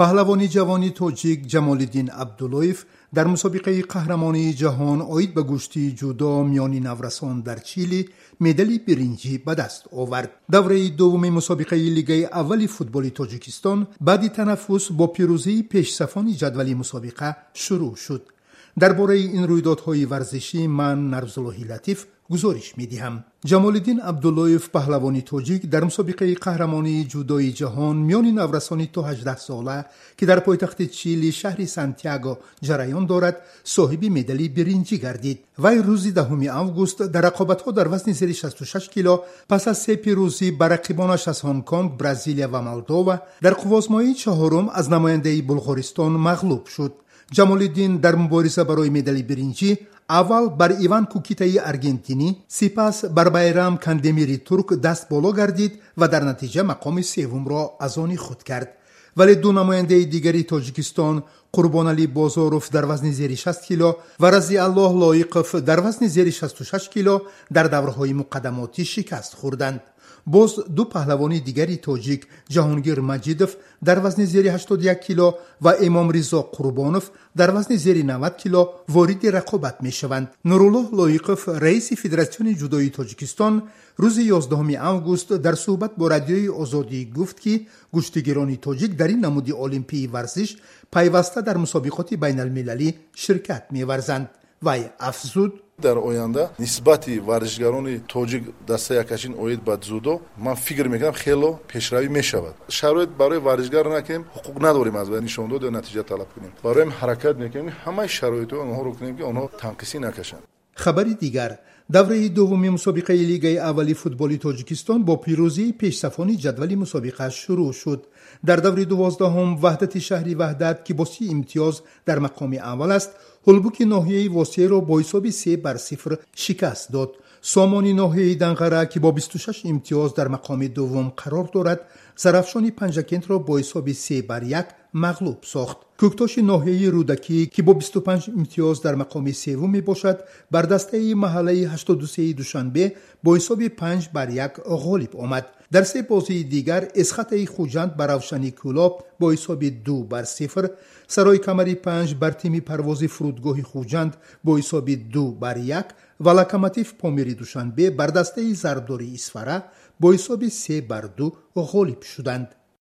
паҳлавони ҷавони тоҷик ҷамолиддин абдуллоев дар мусобиқаи қаҳрамонии ҷаҳон оид ба гӯшти ҷудо миёни наврасон дар чили медали биринҷӣ ба даст овард. Давраи дуввуми мусобиқаи лигаи аввали футболи тоҷикистон баъди танаффус бо пирӯзии пешсафони ҷадвали мусобиқа шурӯъ шуд дар бораи ин рӯйдодҳои варзишӣ ман нарзуллоҳи латиф гузориш медиҳам. Ҷамолиддин абдуллоев паҳлавони тоҷик дар мусобиқаи қаҳрамонии ҷудои ҷаҳон миёни наврасони то 18сола ки дар пойтахти чили шаҳри сантяго ҷараён дорад соҳиби медали биринҷӣ гардид. Вай рӯзи даҳуми август дар рақобатҳо дар вазни зери 66 кило пас аз се пирӯзӣ ба рақибонаш аз ҳонконг бразилия ва молдова дар қуввозмоии чаҳорум аз намояндаи булғористон мағлуб шуд ҷамолиддин дар мубориза барои медали биринҷӣ аввал бар иван кукитаи аргентинӣ сипас бар байрам кандемири турк даст боло гардид ва дар натиҷа мақоми севумро аз они худ кард. Вале ду намояндаи дигари тоҷикистон қурбоналӣ бозоров дар вазни зери 60 кило ва разиаллоҳ лоиқов дар вазни зери 66 кило дар давраҳои муқаддамотӣ шикаст хӯрданд боз ду паҳлавони дигари тоҷик ҷаҳонгир маҷидов дар вазни зери 81 кило ва эмомризо қурбонов дар вазни зери 90 кило вориди рақобат мешаванд. Нуруллоҳ лоиқов раиси федератсиони ҷудоии тоҷикистон рӯзи 11 август дар суҳбат бо радиои озодӣ гуфт ки гӯштигирони тоҷик дар ин намуди олимпии варзиш пайваста дар мусобиқоти байналмилалӣ ширкат меварзанд вай афзуд дар оянда нисбати варзишгарони тоҷик дастаи якачин оид ба дзудо ман фикр мекунам хело пешравӣ мешавад шароит барои варзишгар накунем ҳуқуқ надорем аз вай нишондод ё натиҷа талаб кунем бароям ҳаракат мекунем ҳамаи шароитҳо онҳоро кунем ки онҳо танқисӣ накашанд хабари дигар давраи дуввуми мусобиқаи лигаи аввали футболи тоҷикистон бо пирӯзии пешсафони ҷадвали мусобиқа шурӯъ шуд дар даври дувоздаҳум ваҳдати шаҳри ваҳдат ки бо си имтиёз дар мақоми аввал аст ҳулбуки ноҳияи восеро бо ҳисоби се бар сифр шикаст дод сомони ноҳияи данғара ки бо 26 имтиёз дар мақоми дуввум қарор дорад зарафшони панҷакентро бо ҳисоби се бар як мағлуб сохт. Кӯктоши ноҳияи рӯдакӣ ки бо 25 имтиёз дар мақоми севум мебошад бар дастаи маҳаллаи 83 душанбе бо ҳисоби 5 бар як ғолиб омад. Дар се бозии дигар эсхатаи хуҷанд ба равшани кӯлоб бо ҳисоби ду бар сифр сарои камари панҷ бар тими парвози фурудгоҳи хуҷанд бо ҳисоби ду бар як ва локомотив помири душанбе бар дастаи зарбдори исфара бо ҳисоби се бар ду ғолиб шуданд